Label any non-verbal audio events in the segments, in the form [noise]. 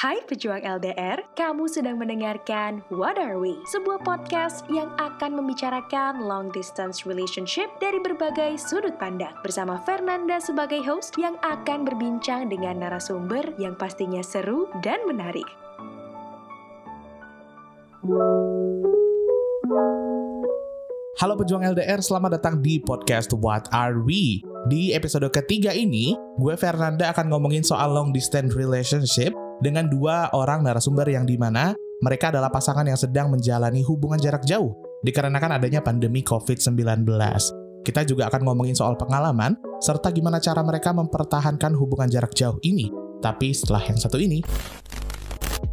Hai pejuang LDR, kamu sedang mendengarkan What Are We? Sebuah podcast yang akan membicarakan long distance relationship dari berbagai sudut pandang bersama Fernanda sebagai host yang akan berbincang dengan narasumber yang pastinya seru dan menarik. Halo pejuang LDR, selamat datang di podcast What Are We? Di episode ketiga ini, gue Fernanda akan ngomongin soal long distance relationship dengan dua orang narasumber yang di mana mereka adalah pasangan yang sedang menjalani hubungan jarak jauh dikarenakan adanya pandemi COVID-19. Kita juga akan ngomongin soal pengalaman serta gimana cara mereka mempertahankan hubungan jarak jauh ini. Tapi setelah yang satu ini,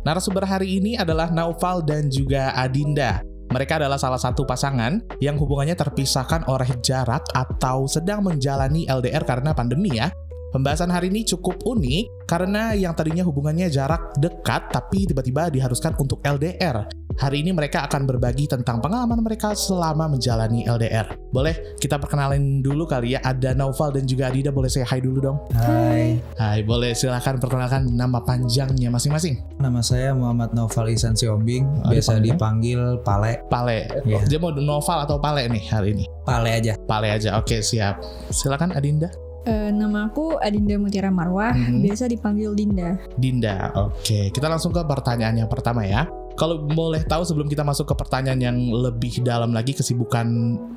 narasumber hari ini adalah Naufal dan juga Adinda. Mereka adalah salah satu pasangan yang hubungannya terpisahkan oleh jarak atau sedang menjalani LDR karena pandemi ya. Pembahasan hari ini cukup unik karena yang tadinya hubungannya jarak dekat tapi tiba-tiba diharuskan untuk LDR. Hari ini mereka akan berbagi tentang pengalaman mereka selama menjalani LDR. Boleh kita perkenalin dulu kali ya, ada Naufal dan juga Adida, boleh saya hai dulu dong? Hai, Hai, boleh silahkan perkenalkan nama panjangnya masing-masing. nama saya Muhammad Noval Ihsan Siombing, Oh, biasa dipanggil? dipanggil Pale. Pale. Iya. Dia mau Noval atau Pale nih hari ini? Pale aja. Pale aja, oke siap. Silakan Adinda. Eh, nama aku Adinda Mutiara Marwah, Mhm. biasa dipanggil Dinda. Dinda. Oke, kita langsung ke pertanyaan yang pertama ya. Kalau boleh tahu sebelum kita masuk ke pertanyaan yang lebih dalam lagi kesibukan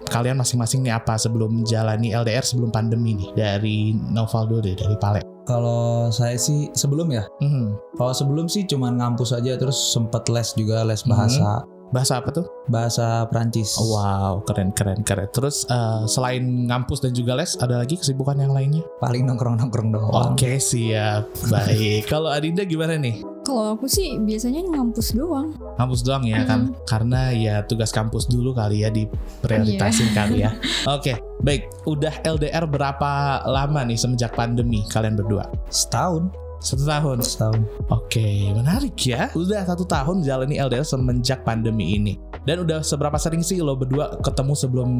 kalian masing-masing nih apa sebelum menjalani LDR sebelum pandemi nih dari Noval dulu deh dari Pale. Kalau saya sih sebelum ya, Mhm. kalau sebelum sih cuman ngampus aja terus sempet les juga les bahasa, Bahasa apa tuh? bahasa Prancis. Wow, keren keren keren. Terus eh, selain ngampus dan juga les, ada lagi kesibukan yang lainnya? Paling nongkrong-nongkrong doang. Oke, siap. Baik. Kalau Adinda gimana nih? Kalau aku sih biasanya ngampus doang. Kampus doang ya kan? Karena ya tugas kampus dulu kali ya diprioritasin kali ya. [laughs] Oke, baik. Udah LDR berapa lama nih semenjak pandemi kalian berdua? Setahun, Satu tahun. setahun. Oke, menarik ya. Udah satu tahun jalani LDR semenjak pandemi ini. Dan udah seberapa sering sih lo berdua ketemu sebelum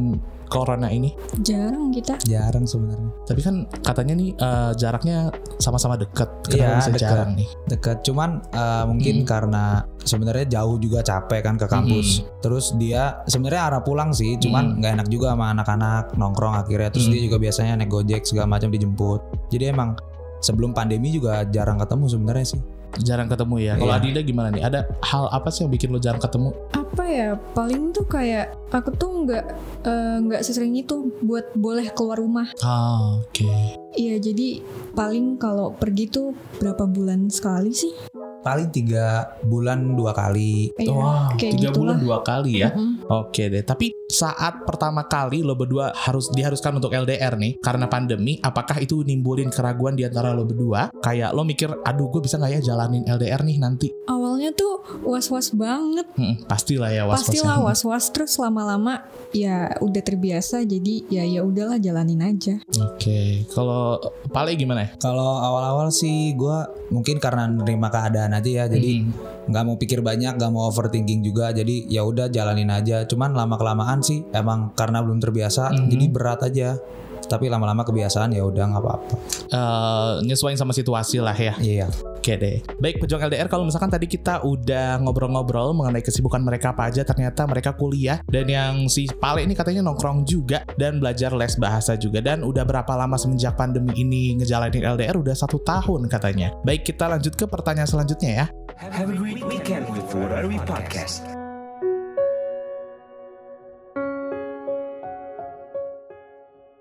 corona ini? Jarang kita. Jarang sebenarnya. Tapi kan katanya nih eh, jaraknya sama-sama. Kenapa Iya, bisa deket. jarang nih? Dekat, cuman eh, mungkin Hmm. karena sebenarnya jauh juga capek kan ke kampus. Terus dia sebenarnya arah pulang sih, cuman nggak enak juga sama anak-anak nongkrong akhirnya. Terus Hmm. dia juga biasanya naik gojek segala macam dijemput. Jadi emang sebelum pandemi juga jarang ketemu sebenarnya sih. Jarang ketemu ya. Kalau Iya. Adinda gimana nih? Ada hal apa sih yang bikin lo jarang ketemu? Apa ya? Paling tuh kayak aku tuh nggak eh, nggak sesering itu buat boleh keluar rumah. Ah, oke. Iya jadi paling kalau pergi tuh berapa bulan sekali sih? Paling tiga bulan dua kali. Iya, Wow, kayak tiga gitulah. bulan dua kali ya. Mm-mm. Oke deh. Tapi saat pertama kali lo berdua harus diharuskan untuk LDR nih karena pandemi, apakah itu nimbulin keraguan di antara lo berdua? Kayak lo mikir, aduh gue bisa nggak ya jalanin LDR nih nanti? Awalnya tuh was-was banget. Hmm, pastilah ya was-was. Pastilah [laughs] was-was terus lama-lama ya udah terbiasa jadi ya ya udahlah jalanin aja. Oke. Kalau Pale gimana ya? Kalau awal-awal sih gua mungkin karena nerima keadaan aja ya, jadi Hmm. Nggak mau pikir banyak, nggak mau overthinking juga. Jadi ya udah jalanin aja. Cuman lama kelamaan sih emang karena belum terbiasa, Mhm. jadi berat aja. Tapi lama-lama kebiasaan ya udah nggak apa-apa. Eh, nyesuaiin sama situasi lah ya. Iya. Oke deh. Baik pejuang LDR kalau misalkan tadi kita udah ngobrol-ngobrol mengenai kesibukan mereka apa aja ternyata mereka kuliah dan yang si Pale ini katanya nongkrong juga dan belajar les bahasa juga dan udah berapa lama semenjak pandemi ini ngejalanin LDR udah satu tahun katanya. Baik kita lanjut ke pertanyaan selanjutnya ya. Have a great weekend with What Are We Podcast.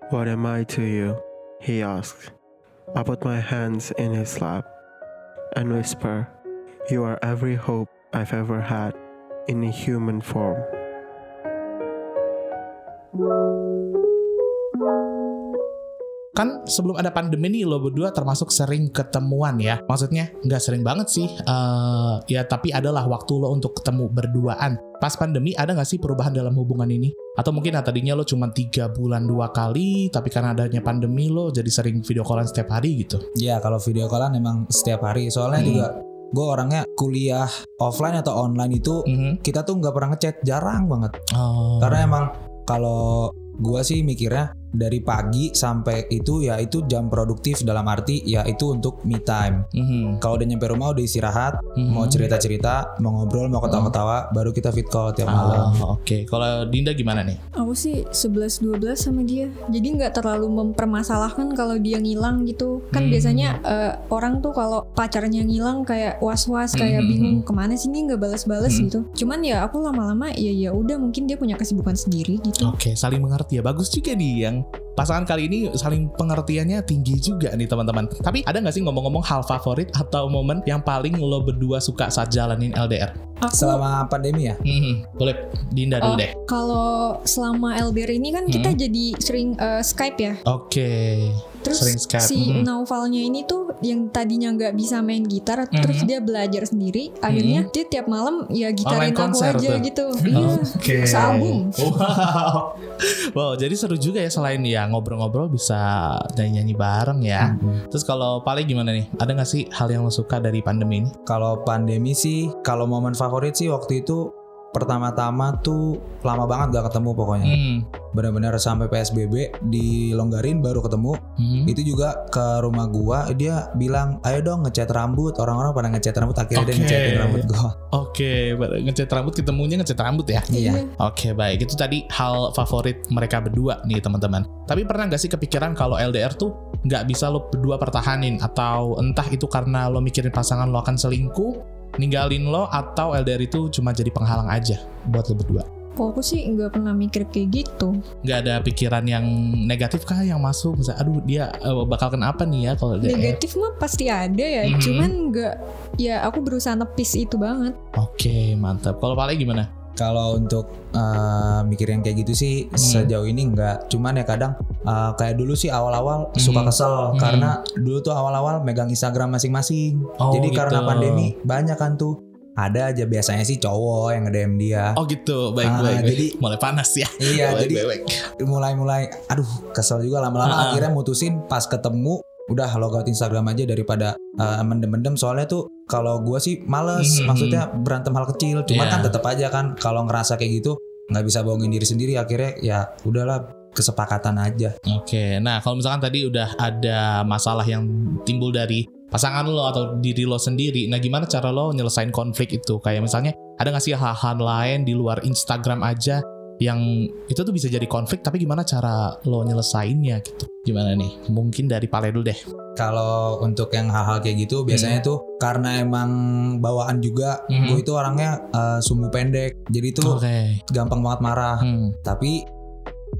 What am I to you? He asked. I put my hands in his lap and whisper, You are every hope I've ever had in a human form. Kan sebelum ada pandemi nih lo berdua termasuk sering ketemuan ya. Maksudnya nggak sering banget sih. eh ya tapi adalah waktu lo untuk ketemu berduaan. Pas pandemi ada nggak sih perubahan dalam hubungan ini? Atau mungkin ah, tadinya lo cuma tiga bulan dua kali, tapi karena adanya pandemi lo jadi sering video callan setiap hari gitu. Iya kalau video callan emang setiap hari. Soalnya Hmm. juga gue orangnya kuliah offline atau online itu Mhm. kita tuh nggak pernah ngechat, jarang banget. Oh. Karena emang kalau gua sih mikirnya dari pagi sampai itu ya itu jam produktif dalam arti ya itu untuk me time. Mhm. Kalau udah nyampe rumah udah istirahat, Mhm. mau cerita-cerita, mau ngobrol, mau ketawa-ketawa, baru kita fit call tiap malam. Oh, Oke, kalau Dinda gimana nih? Aku sih 11-12 sama dia Jadi nggak terlalu mempermasalahkan kalau dia ngilang gitu Kan Hmm. biasanya eh, orang tuh kalau pacarnya ngilang kayak was-was Kayak Hmm. bingung ke mana sih ini nggak balas-balas Hmm. gitu Cuman ya aku lama-lama ya ya udah mungkin dia punya kesibukan sendiri gitu Oke, saling mengerti ya. Bagus juga nih yang Bye. Pasangan kali ini saling pengertiannya tinggi juga nih teman-teman. Tapi ada nggak sih ngomong-ngomong hal favorit atau momen yang paling lo berdua suka saat jalanin LDR? Aku Selama pandemi ya? Mhm. Boleh Dinda dulu Oh. deh. kalau selama LDR ini kan kita jadi sering eh, Skype ya Oke. Terus Sering Skype. si Mhm. Naufalnya ini tuh yang tadinya nggak bisa main gitar, terus Mhm. dia belajar sendiri. Akhirnya dia tiap malam ya Online gitarin aku konser aja tuh. gitu. [laughs] Iya. Oke. Sealbum. Wow. wow, jadi seru juga ya selain ya ngobrol-ngobrol bisa nyanyi-nyanyi bareng ya. Mhm. Terus kalau paling gimana nih? Ada nggak sih hal yang lo suka dari pandemi ini? Kalau pandemi sih, kalau momen favorit sih waktu itu pertama-tama tuh lama banget gak ketemu pokoknya. Hmm. Benar-benar sampai PSBB dilonggarin baru ketemu. Hmm. Itu juga ke rumah gua dia bilang, "Ayo dong ngecat rambut." Orang-orang pada ngecat rambut akhirnya dia Oke. ngecatin rambut gua. Oke, ber- ngecat rambut ketemunya ngecat rambut ya. Iya. Oke baik itu tadi hal favorit mereka berdua nih teman-teman. Tapi pernah nggak sih kepikiran kalau LDR tuh nggak bisa lo berdua pertahanin atau entah itu karena lo mikirin pasangan lo akan selingkuh, ninggalin lo atau LDR itu cuma jadi penghalang aja buat lo berdua. Kalau aku sih nggak pernah mikir kayak gitu. Nggak ada pikiran yang negatif kah yang masuk? Misalnya, aduh dia eh, bakal kenapa nih ya kalau LDR? Negatif mah pasti ada ya, Mhm. cuman nggak. Ya aku berusaha nepis itu banget. Oke mantap. Kalau paling gimana? Kalau untuk uh, mikir yang kayak gitu sih Hmm. sejauh ini enggak. Cuman ya kadang uh, kayak dulu sih awal-awal suka Hmm. kesel Hmm. karena dulu tuh awal-awal megang Instagram masing-masing. Oh, Jadi karena gitu. pandemi banyak kan tuh ada aja biasanya sih cowok yang nge-DM dia. Oh gitu, baik Ah, baik. jadi- mulai panas ya. Iya, Baik, jadi mulai-mulai aduh kesel juga lama-lama Ah, ah. akhirnya mutusin pas ketemu udah logout Instagram aja daripada uh, mendem-mendem soalnya tuh kalau gua sih males Mhm. maksudnya berantem hal kecil cuman Iya. kan tetap aja kan kalau ngerasa kayak gitu nggak bisa bohongin diri sendiri akhirnya ya udahlah kesepakatan aja Oke, nah kalau misalkan tadi udah ada masalah yang timbul dari pasangan lo atau diri lo sendiri, nah gimana cara lo nyelesain konflik itu? Kayak misalnya ada nggak sih hal-hal lain di luar Instagram aja yang itu tuh bisa jadi konflik, tapi gimana cara lo nyelesainnya gitu? Gimana nih? Mungkin dari Pale dulu deh. kalau untuk yang hal-hal kayak gitu biasanya tuh karena emang bawaan juga Mhm. gue itu orangnya uh, sumbu pendek jadi tuh Oke. gampang banget marah Hmm. tapi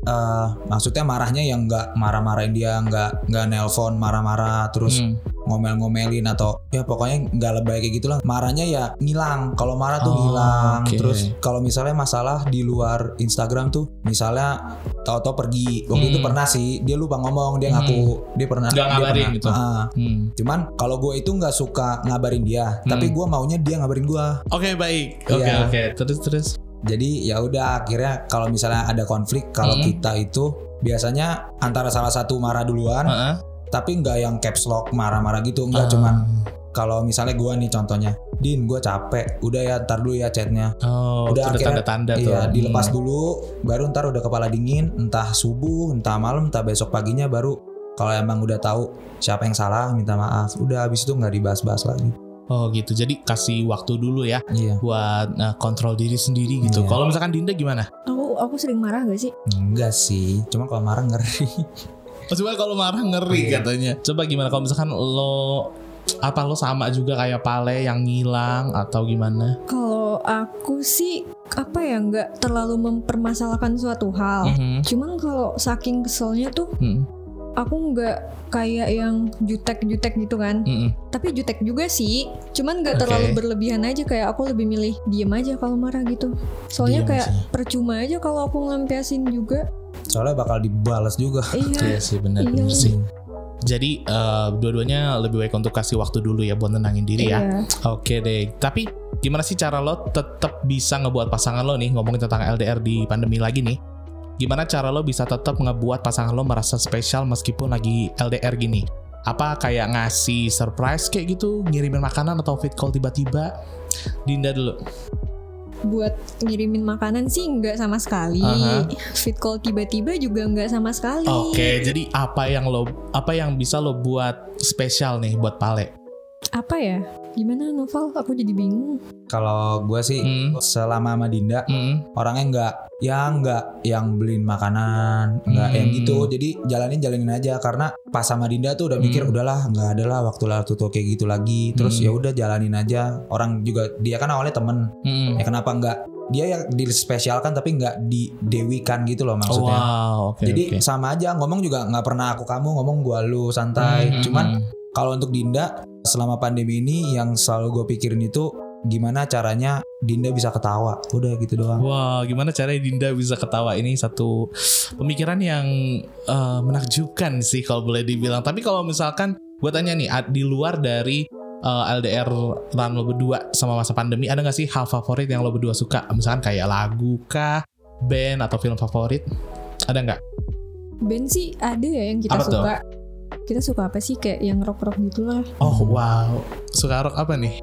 eh maksudnya marahnya yang nggak marah-marahin dia nggak nggak nelpon marah-marah terus Hmm. ngomel-ngomelin atau ya pokoknya nggak lebay kayak gitulah marahnya ya ngilang kalau marah tuh Oh, ngilang oke. terus kalau misalnya masalah di luar Instagram tuh misalnya tahu-tahu pergi waktu itu Hmm. pernah sih dia lupa ngomong dia ngaku dia pernah dia ngabarin pernah. gitu. Ah, Hmm. cuman kalau gue itu nggak suka ngabarin dia tapi Hmm. gue maunya dia ngabarin gue Oke baik. Oke Iya. oke. Terus terus. Jadi ya udah akhirnya kalau misalnya ada konflik kalau Hmm. kita itu biasanya antara salah satu marah duluan Heeh. tapi nggak yang caps lock marah-marah gitu nggak cuman kalau misalnya gua nih contohnya Din gue capek udah ya ntar dulu ya chatnya Oh, Udah udah akhirnya- tanda-tanda tuh. iya dilepas Hmm. dulu baru ntar udah kepala dingin entah subuh entah malam entah besok paginya baru kalau emang udah tahu siapa yang salah minta maaf udah habis itu nggak dibahas-bahas lagi Oh gitu. Jadi kasih waktu dulu ya iya buat eh, kontrol diri sendiri gitu. Iya. Kalau misalkan Dinda gimana? Aku aku sering marah gak sih? enggak sih cuma kalau marah ngeri Maksudnya kalau marah ngeri Iya. katanya. Coba gimana kalau misalkan lo apa lo sama juga kayak Pale yang ngilang atau gimana? Kalau aku sih apa ya nggak terlalu mempermasalahkan suatu hal. Mhm. Cuman kalau saking keselnya tuh Mhm. Aku nggak kayak yang jutek-jutek gitu kan. Mhm. Tapi jutek juga sih. Cuman nggak Oke. terlalu berlebihan aja kayak aku lebih milih diem aja kalau marah gitu. Soalnya Diem kayak aja. percuma aja kalau aku ngelampiasin juga. soalnya bakal dibalas juga Iya. [laughs] Iya sih benar Iya. sih. Jadi eh, dua-duanya lebih baik untuk kasih waktu dulu ya buat nenangin diri ya. Iya. Oke deh. Tapi gimana sih cara lo tetap bisa ngebuat pasangan lo nih ngomongin tentang LDR di pandemi lagi nih? Gimana cara lo bisa tetap ngebuat pasangan lo merasa spesial meskipun lagi LDR gini? Apa kayak ngasih surprise kayak gitu, ngirimin makanan atau fit call tiba-tiba? Dinda dulu. buat ngirimin makanan sih nggak sama sekali. Aha. Fit call tiba-tiba juga nggak sama sekali. Oke, jadi apa yang lo apa yang bisa lo buat spesial nih buat Pale? Apa ya? Gimana Novel? Aku jadi bingung. Kalau gue sih Hmm. selama sama Dinda Hmm. orangnya nggak ya nggak yang beliin makanan nggak Hmm. yang gitu jadi jalanin jalanin aja karena pas sama Dinda tuh udah mikir Hmm. udahlah nggak ada lah waktu waktu tuh kayak gitu lagi terus Hmm. ya udah jalanin aja orang juga dia kan awalnya temen Hmm. ya kenapa nggak dia yang dispesialkan tapi nggak didewikan gitu loh maksudnya Wow, oke jadi oke. sama aja ngomong juga nggak pernah aku kamu ngomong gua lu santai Hmm, cuman hmm. kalau untuk Dinda selama pandemi ini yang selalu gue pikirin itu gimana caranya Dinda bisa ketawa udah gitu doang Wah, gimana caranya Dinda bisa ketawa ini satu pemikiran yang eh, menakjubkan sih kalau boleh dibilang. Tapi kalau misalkan gue tanya nih, di luar dari eh, LDR run lo berdua sama masa pandemi, ada nggak sih hal favorit yang lo berdua suka? Misalkan kayak lagu kah, band atau film favorit? Ada nggak? Band sih ada ya yang kita Apa tuh? Kita suka apa sih kayak yang rock-rock gitu lah. Oh wow, suka rock apa nih?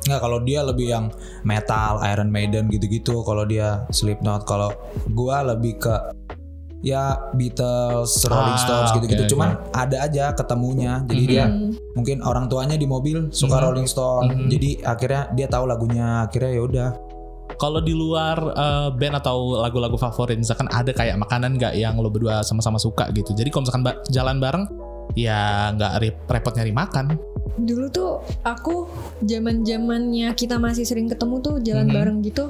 Nggak kalau dia lebih yang metal, Iron Maiden gitu-gitu. Kalau dia Slipknot, kalau gua lebih ke ya Beatles, Rolling Ah, Stones gitu-gitu. oke, Cuman ada aja ketemunya. Jadi Mhm. dia Hmm. mungkin orang tuanya di mobil suka Mhm. Rolling Stone. Mhm. Jadi akhirnya dia tahu lagunya. Akhirnya ya udah. Kalau di luar eh, band atau lagu-lagu favorit, misalkan ada kayak makanan nggak yang lo berdua sama-sama suka gitu. Jadi kalau misalkan ba- jalan bareng, ya nggak rep- repot nyari makan. Dulu tuh aku zaman zamannya kita masih sering ketemu tuh jalan Mhm. bareng gitu.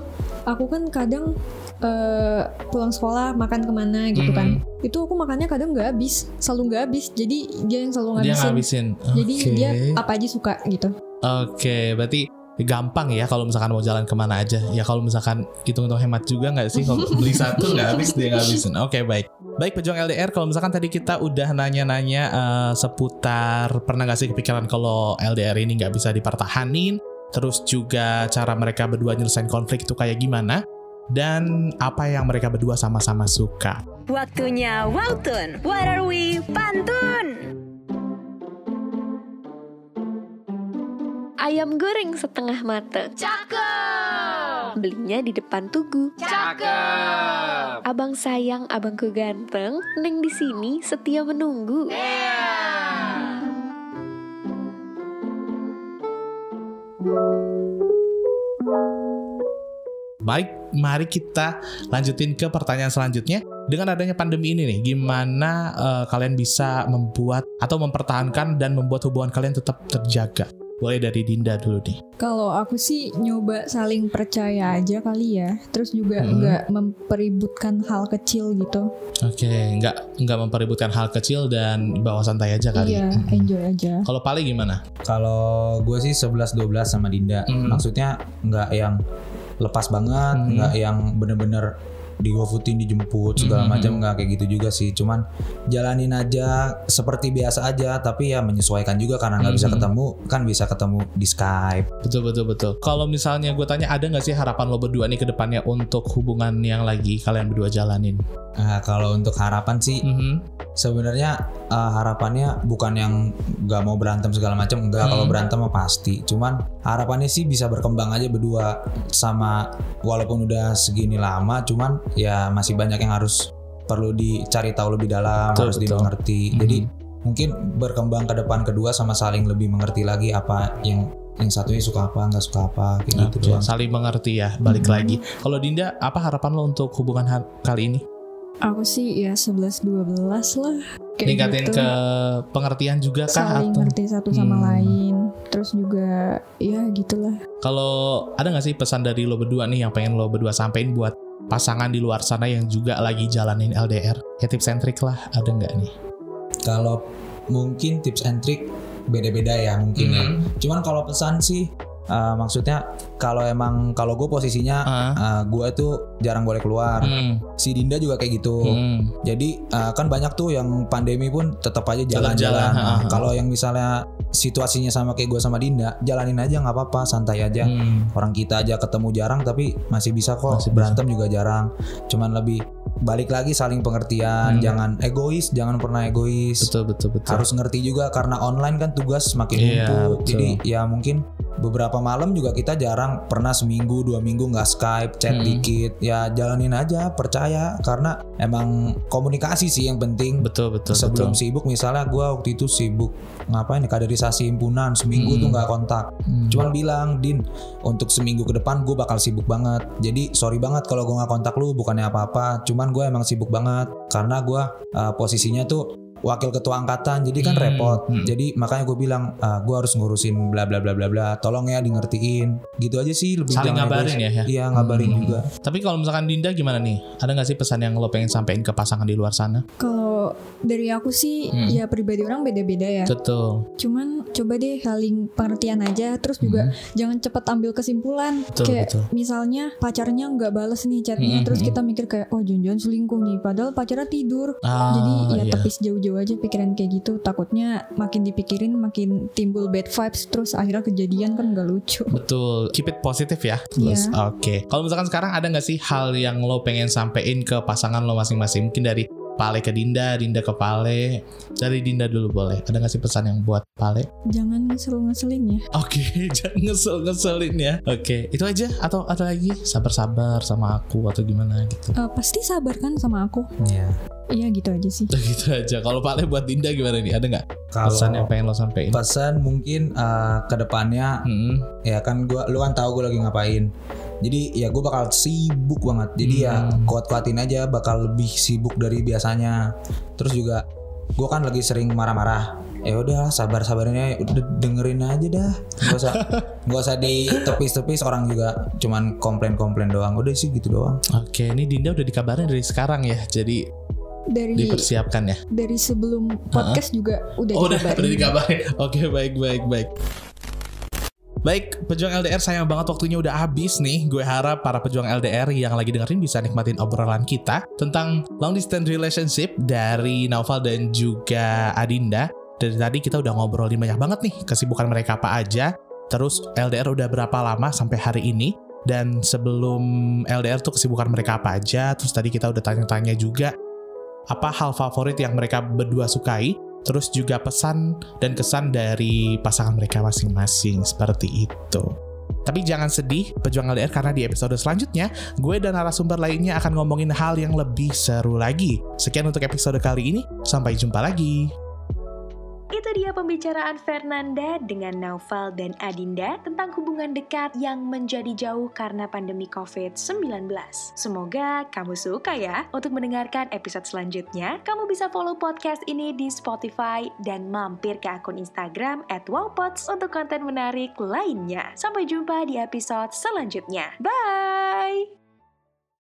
Aku kan kadang eh, pulang sekolah makan ke mana gitu kan. Itu aku makannya kadang nggak habis, selalu nggak habis. Jadi dia yang selalu Dia ngabisin. ngabisin. Jadi dia apa aja suka gitu. Oke, berarti gampang ya kalau misalkan mau jalan ke mana aja. Ya kalau misalkan hitung-hitung hemat juga nggak sih kalau beli satu nggak habis dia ngabisin. Oke baik. Baik pejuang LDR kalau misalkan tadi kita udah nanya-nanya eh, seputar pernah nggak sih kepikiran kalau LDR ini nggak bisa dipertahanin, terus juga cara mereka berdua nyelesain konflik itu kayak gimana, dan apa yang mereka berdua sama-sama suka. Waktunya Waltun. What are we? Pantun. Ayam goreng setengah mateng. Cakep. Belinya di depan tugu. Cakep. Abang sayang, abangku ganteng. Neng di sini setia menunggu. Baik, mari kita lanjutin ke pertanyaan selanjutnya. Dengan adanya pandemi ini nih, gimana eh, kalian bisa membuat atau mempertahankan dan membuat hubungan kalian tetap terjaga? Boleh dari Dinda dulu nih. Kalau aku sih nyoba saling percaya aja kali ya. Terus juga Hmm. nggak mempeributkan hal kecil gitu. Oke, nggak nggak mempeributkan hal kecil dan bawa santai aja kali. Iya, Hmm. enjoy aja. Kalau Pali gimana? Kalau gue sih 11-12 sama Dinda. Mhm. Maksudnya nggak yang lepas banget, Mhm. nggak yang bener-bener digofutin dijemput segala Mhm. macam nggak kayak gitu juga sih. Cuman jalanin aja seperti biasa aja, tapi ya menyesuaikan juga karena nggak bisa Mhm. ketemu, kan bisa ketemu di Skype. Betul betul betul. Kalau misalnya gue tanya ada nggak sih harapan lo berdua nih ke depannya untuk hubungan yang lagi kalian berdua jalanin? Nah, kalau untuk harapan sih Mhm. Sebenarnya uh, harapannya bukan yang nggak mau berantem segala macam enggak Hmm. kalau berantem mah pasti cuman harapannya sih bisa berkembang aja berdua sama walaupun udah segini lama cuman ya masih banyak yang harus perlu dicari tahu lebih dalam Betul, harus betul. dimengerti Mhm. jadi mungkin berkembang ke depan kedua sama saling lebih mengerti lagi apa yang yang satunya suka apa nggak suka apa kayak gitu Oke, doang saling mengerti ya. Balik Mhm. lagi. Kalau Dinda, apa harapan lo untuk hubungan ha- kali ini? Aku sih ya 11-12 lah. Kayak Ningkatin gitu. ke pengertian juga kah saling atau ngerti satu sama Hmm. lain. Terus juga ya gitulah. kalau ada nggak sih pesan dari lo berdua nih yang pengen lo berdua sampein buat pasangan di luar sana yang juga lagi jalanin LDR? Ya tips and trick lah, ada nggak nih? kalau mungkin tips and trick beda-beda ya mungkin ya Mhm. Cuman kalau pesan sih uh, maksudnya kalau emang kalau gue posisinya Ah. gue tuh jarang boleh keluar. Hmm, Si Dinda juga kayak gitu. hmm. Jadi uh, kan banyak tuh yang pandemi pun tetap aja jalan-jalan. Nah, kalau yang misalnya situasinya sama kayak gue sama Dinda, jalanin aja nggak apa-apa, santai aja. Hmm. Orang kita aja ketemu jarang tapi masih bisa kok Masih bisa. berantem juga jarang. Cuman lebih balik lagi saling pengertian, Hmm. jangan egois, jangan pernah egois Betul betul betul. harus ngerti juga karena online kan tugas semakin Iya, numpuk jadi ya mungkin beberapa malam juga kita jarang pernah seminggu dua minggu nggak Skype chat Hmm. dikit ya jalanin aja percaya karena emang komunikasi sih yang penting Betul betul sebelum betul. sibuk misalnya gua waktu itu sibuk ngapain ya kaderisasi himpunan seminggu Hmm. tuh nggak kontak Hmm. cuman bilang din untuk seminggu ke depan gue bakal sibuk banget jadi sorry banget kalau gue nggak kontak lu bukannya apa-apa cuman gue emang sibuk banget karena gue uh, posisinya tuh wakil ketua angkatan jadi kan Hmm, repot hmm. jadi makanya gue bilang uh, gue harus ngurusin bla bla bla bla bla tolong ya di ngertiin gitu aja sih lebih Saling ngabarin ya, ya? iya ngabarin Hmm. juga Tapi kalau misalkan Dinda gimana nih? Ada nggak sih pesan yang lo pengen sampaikan ke pasangan di luar sana? Kalau dari aku sih Hmm. ya pribadi orang beda-beda ya. Betul. Cuman coba deh saling pengertian aja terus juga jangan cepat ambil kesimpulan. Hmm. Betul, kayak betul. misalnya pacarnya nggak bales nih chatnya Hmm, terus hmm. kita mikir kayak oh jangan selingkuh nih padahal pacarnya tidur. Ah, Jadi ya iya. tepis jauh-jauh aja pikiran kayak gitu. Takutnya makin dipikirin makin timbul bad vibes terus akhirnya kejadian kan nggak lucu. Betul, keep it positif ya. Terus, Iya. oke. Kalau misalkan sekarang ada nggak sih hal yang lo pengen sampein ke pasangan lo masing-masing? Mungkin dari Pale ke Dinda, Dinda ke Pale. Dari Dinda dulu boleh. Ada nggak sih pesan yang buat Pale? Jangan ngesel-ngeselin ya. Oke, [laughs] jangan ngesel-ngeselin ya. Oke, itu aja atau ada lagi? Sabar-sabar sama aku atau gimana gitu. Eh, pasti sabar kan sama aku. Iya. Iya gitu aja sih. [laughs] Gitu aja. Kalau Pale buat Dinda gimana nih? Ada nggak pesan yang pengen lo sampein? pesan mungkin uh, ke depannya Hmm, ya kan gua lu kan tahu gue lagi ngapain jadi ya gue bakal sibuk banget jadi ya Hmm. kuat-kuatin aja bakal lebih sibuk dari biasanya terus juga gue kan lagi sering marah-marah ya udah sabar sabarnya udah dengerin aja dah gak usah [laughs] gak usah ditepis-tepis orang juga cuman komplain-komplain doang udah sih gitu doang Oke, ini Dinda udah dikabarin dari sekarang ya. Jadi Dari dipersiapkan ya. dari sebelum podcast juga udah Oh, udah, dikabarin. udah dikabarin. Oke, baik, baik, baik. Baik, pejuang LDR sayang banget waktunya udah habis nih. Gue harap para pejuang LDR yang lagi dengerin bisa nikmatin obrolan kita tentang long distance relationship dari Naufal dan juga Adinda. Dari tadi kita udah ngobrolin banyak banget nih kesibukan mereka apa aja. Terus LDR udah berapa lama sampai hari ini. Dan sebelum LDR tuh kesibukan mereka apa aja. Terus tadi kita udah tanya-tanya juga apa hal favorit yang mereka berdua sukai terus juga pesan dan kesan dari pasangan mereka masing-masing seperti itu. Tapi jangan sedih, pejuang LDR karena di episode selanjutnya, gue dan narasumber lainnya akan ngomongin hal yang lebih seru lagi. Sekian untuk episode kali ini, sampai jumpa lagi. Dia pembicaraan Fernanda dengan Naufal dan Adinda tentang hubungan dekat yang menjadi jauh karena pandemi COVID-19. Semoga kamu suka ya. Untuk mendengarkan episode selanjutnya, kamu bisa follow podcast ini di Spotify dan mampir ke akun Instagram at wowpods untuk konten menarik lainnya. Sampai jumpa di episode selanjutnya. Bye!